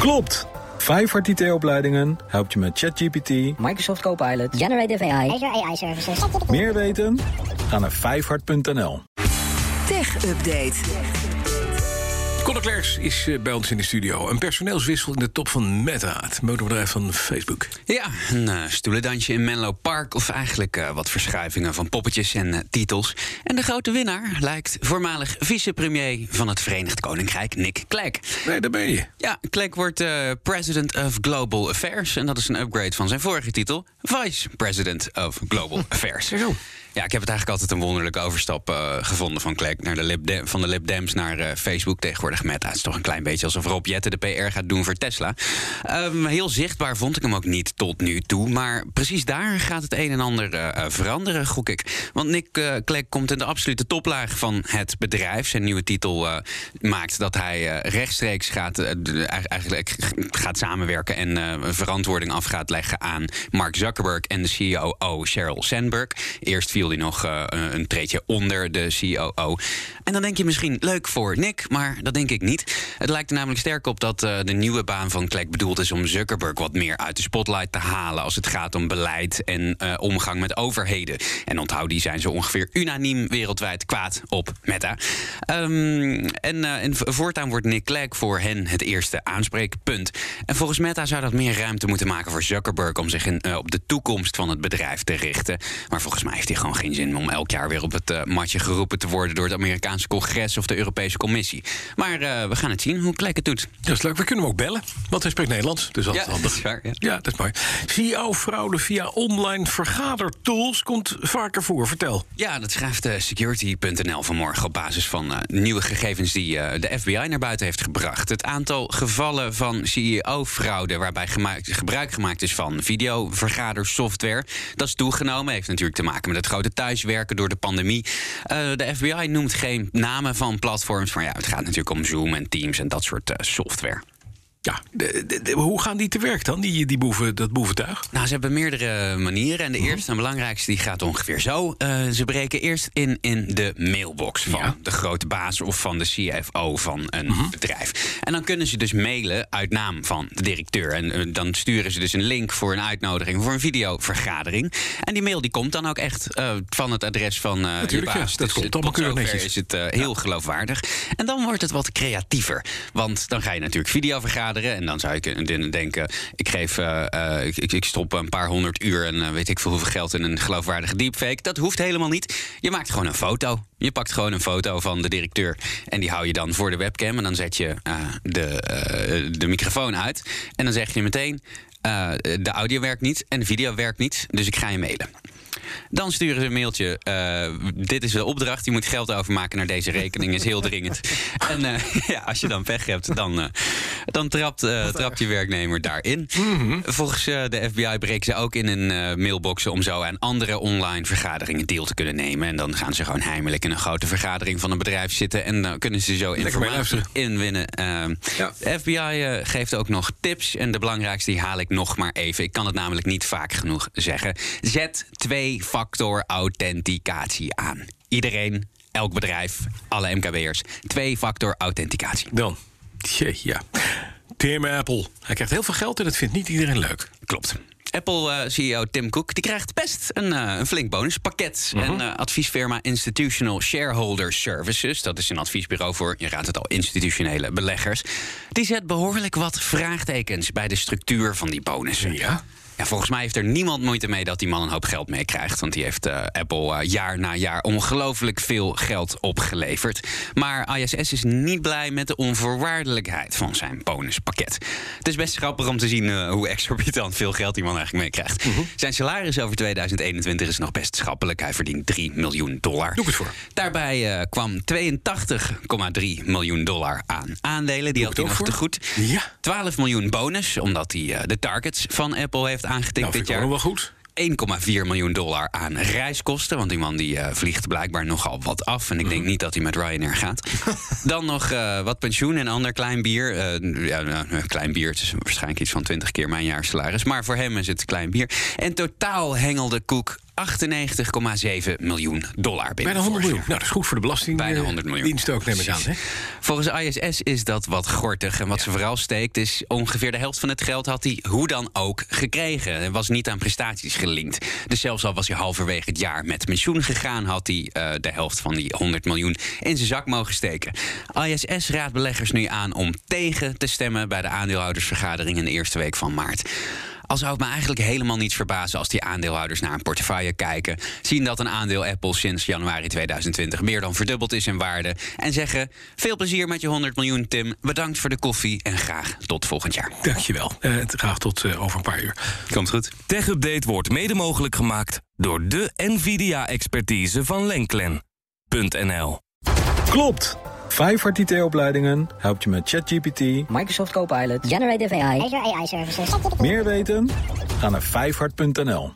Klopt! Vijfhart IT-opleidingen helpt je met ChatGPT, Microsoft Copilot, Generative AI, Azure AI Services. meer weten? Ga naar vijfhart.nl. Tech Update. Conor Klerks is eh, bij ons in de studio. Een personeelswissel in de top van Meta, het motorbedrijf van Facebook. Ja, een uh, stoelendansje in Menlo Park. Of eigenlijk uh, wat verschuivingen van poppetjes en uh, titels. En de grote winnaar lijkt voormalig vicepremier van het Verenigd Koninkrijk, Nick Clegg. Nee, daar ben je. Ja, Clegg wordt President of Global Affairs. En dat is een upgrade van zijn vorige titel, Vice President of Global Affairs. Ja, ik heb het eigenlijk altijd een wonderlijke overstap uh, gevonden van Clegg naar de Lib van de Lib Dems naar uh, Facebook tegenwoordig Meta. Het is toch een klein beetje alsof Rob Jetten de PR gaat doen voor Tesla. Um, heel zichtbaar vond ik hem ook niet tot nu toe. Maar precies daar gaat het een en ander uh, veranderen, gok ik. Want Nick Clegg komt in de absolute toplaag van het bedrijf. Zijn nieuwe titel maakt dat hij rechtstreeks gaat, eigenlijk gaat samenwerken en verantwoording af gaat leggen aan Mark Zuckerberg en de CEO Sheryl Sandberg. Eerst viel hij nog uh, een treetje onder de COO. En dan denk je misschien leuk voor Nick, maar dat denk ik niet. Het lijkt er namelijk sterk op dat uh, de nieuwe baan van Clegg bedoeld is om Zuckerberg wat meer uit de spotlight te halen als het gaat om beleid en uh, omgang met overheden. En onthoud, die zijn zo ongeveer unaniem wereldwijd kwaad op Meta. Um, en, en voortaan wordt Nick Clegg voor hen het eerste aanspreekpunt. En volgens Meta zou dat meer ruimte moeten maken voor Zuckerberg om zich in, op de toekomst van het bedrijf te richten. Maar volgens mij heeft hij gewoon geen zin om elk jaar weer op het uh, matje geroepen te worden door het Amerikaanse congres of de Europese Commissie. Maar uh, we gaan het zien hoe Klek het doet. Dat is leuk. We kunnen hem ook bellen, want hij spreekt Nederlands. Dus dat ja, is handig. Dat is waar, ja. ja, dat is mooi. CEO-fraude via online vergadertools komt vaker voor. Vertel. Ja, dat schrijft uh, security.nl vanmorgen op basis van nieuwe gegevens die de FBI naar buiten heeft gebracht. Het aantal gevallen van CEO-fraude waarbij gemaakt, gebruik gemaakt is van videovergadersoftware, dat is toegenomen. Heeft natuurlijk te maken met het grote thuiswerken door de pandemie. Uh, de FBI noemt geen namen van platforms, maar ja, het gaat natuurlijk om Zoom en Teams en dat soort uh, software. Ja, de, de, de, hoe gaan die te werk dan, die, die boeven, dat boeventuig? Nou, ze hebben meerdere manieren. En de eerste en belangrijkste die gaat ongeveer zo. Uh, ze breken eerst in in de mailbox van ja. de grote baas of van de CFO van een uh -huh. bedrijf. En dan kunnen ze dus mailen uit naam van de directeur. En uh, dan sturen ze dus een link voor een uitnodiging voor een videovergadering. En die mail die komt dan ook echt uh, van het adres van uh, Natuurlijk, de baas. Ja, dat dus komt allemaal keurig netjes. is het heel ja. geloofwaardig. En dan wordt het wat creatiever. Want dan ga je natuurlijk videovergaderen. En dan zou ik denken, ik, geef, uh, uh, ik, ik, stop een paar honderd uur en uh, weet ik veel hoeveel geld in een geloofwaardige deepfake. Dat hoeft helemaal niet. Je maakt gewoon een foto. Je pakt gewoon een foto van de directeur en die hou je dan voor de webcam. En dan zet je de, de microfoon uit. En dan zeg je meteen, de audio werkt niet en de video werkt niet. Dus ik ga je mailen. Dan sturen ze een mailtje. Uh, dit is de opdracht. Je moet geld overmaken naar deze rekening. Is heel dringend. En uh, ja, als je dan pech hebt, dan, uh, dan trapt, trapt je werknemer daarin. Mm -hmm. Volgens de FBI breken ze ook in een mailboxen om zo aan andere online vergaderingen deel te kunnen nemen. En dan gaan ze gewoon heimelijk in een grote vergadering van een bedrijf zitten. En dan kunnen ze zo informatie inwinnen. Ja. De FBI geeft ook nog tips. En de belangrijkste die haal ik nog maar even. Ik kan het namelijk niet vaak genoeg zeggen. Zet twee factor authenticatie aan. Iedereen, elk bedrijf, alle MKB'ers. Twee-factor authenticatie. Dan. Ja. Tim Apple. Hij krijgt heel veel geld en dat vindt niet iedereen leuk. Klopt. Apple-CEO uh, Tim Cook die krijgt best een, uh, een flink bonuspakket. Mm -hmm. En uh, adviesfirma Institutional Shareholder Services, dat is een adviesbureau voor, je raadt het al, institutionele beleggers. Die zet behoorlijk wat vraagtekens bij de structuur van die bonussen. Ja. Volgens mij heeft er niemand moeite mee dat die man een hoop geld meekrijgt. Want die heeft uh, Apple uh, jaar na jaar ongelooflijk veel geld opgeleverd. Maar ISS is niet blij met de onvoorwaardelijkheid van zijn bonuspakket. Het is best grappig om te zien uh, hoe exorbitant veel geld die man eigenlijk meekrijgt. Mhm. Uh -huh. Zijn salaris over 2021 is nog best schappelijk. Hij verdient 3 miljoen dollar. Doe het voor. Daarbij kwam 82,3 miljoen dollar aan aandelen. Die had hij nog voor? te goed. Ja. 12 miljoen bonus, omdat hij de targets van Apple heeft aangetikt nou, dit jaar. wel goed. 1,4 miljoen dollar aan reiskosten. Want die man die uh, vliegt blijkbaar nogal wat af. En ik denk mm. niet dat hij met Ryanair gaat. Dan nog uh, wat pensioen en ander klein bier. Uh, ja, nou, klein bier, het is waarschijnlijk iets van 20 keer mijn jaarsalaris. Maar voor hem is het klein bier. En totaal hengelde Koek 98,7 miljoen dollar binnen. Bijna 100 vorig miljoen. Nou, dat is goed voor de belasting. Bijna eh, 100 miljoen. Dienst ook, neem ik aan. Hè? Volgens ISS is dat wat gortig. En wat ze vooral steekt is ongeveer de helft van het geld had hij hoe dan ook gekregen. En was niet aan prestaties gelinkt. Dus zelfs al was hij halverwege het jaar met pensioen gegaan... had hij eh, de helft van die 100 miljoen in zijn zak mogen steken. ISS raadt beleggers nu aan om tegen te stemmen... bij de aandeelhoudersvergadering in de eerste week van maart. Al zou het me eigenlijk helemaal niet verbazen als die aandeelhouders naar een portefeuille kijken, zien dat een aandeel Apple sinds januari 2020 meer dan verdubbeld is in waarde en zeggen: Veel plezier met je 100 miljoen, Tim. Bedankt voor de koffie en graag tot volgend jaar. Dankjewel. Eh, graag tot eh, over een paar uur. Komt goed. Tech Update wordt mede mogelijk gemaakt door de NVIDIA-expertise van Lenklen.nl. Klopt! Vijfhart IT-opleidingen helpt je met ChatGPT. Microsoft Copilot. Generative AI. Azure AI Services. Meer weten? Ga naar vijfhart.nl.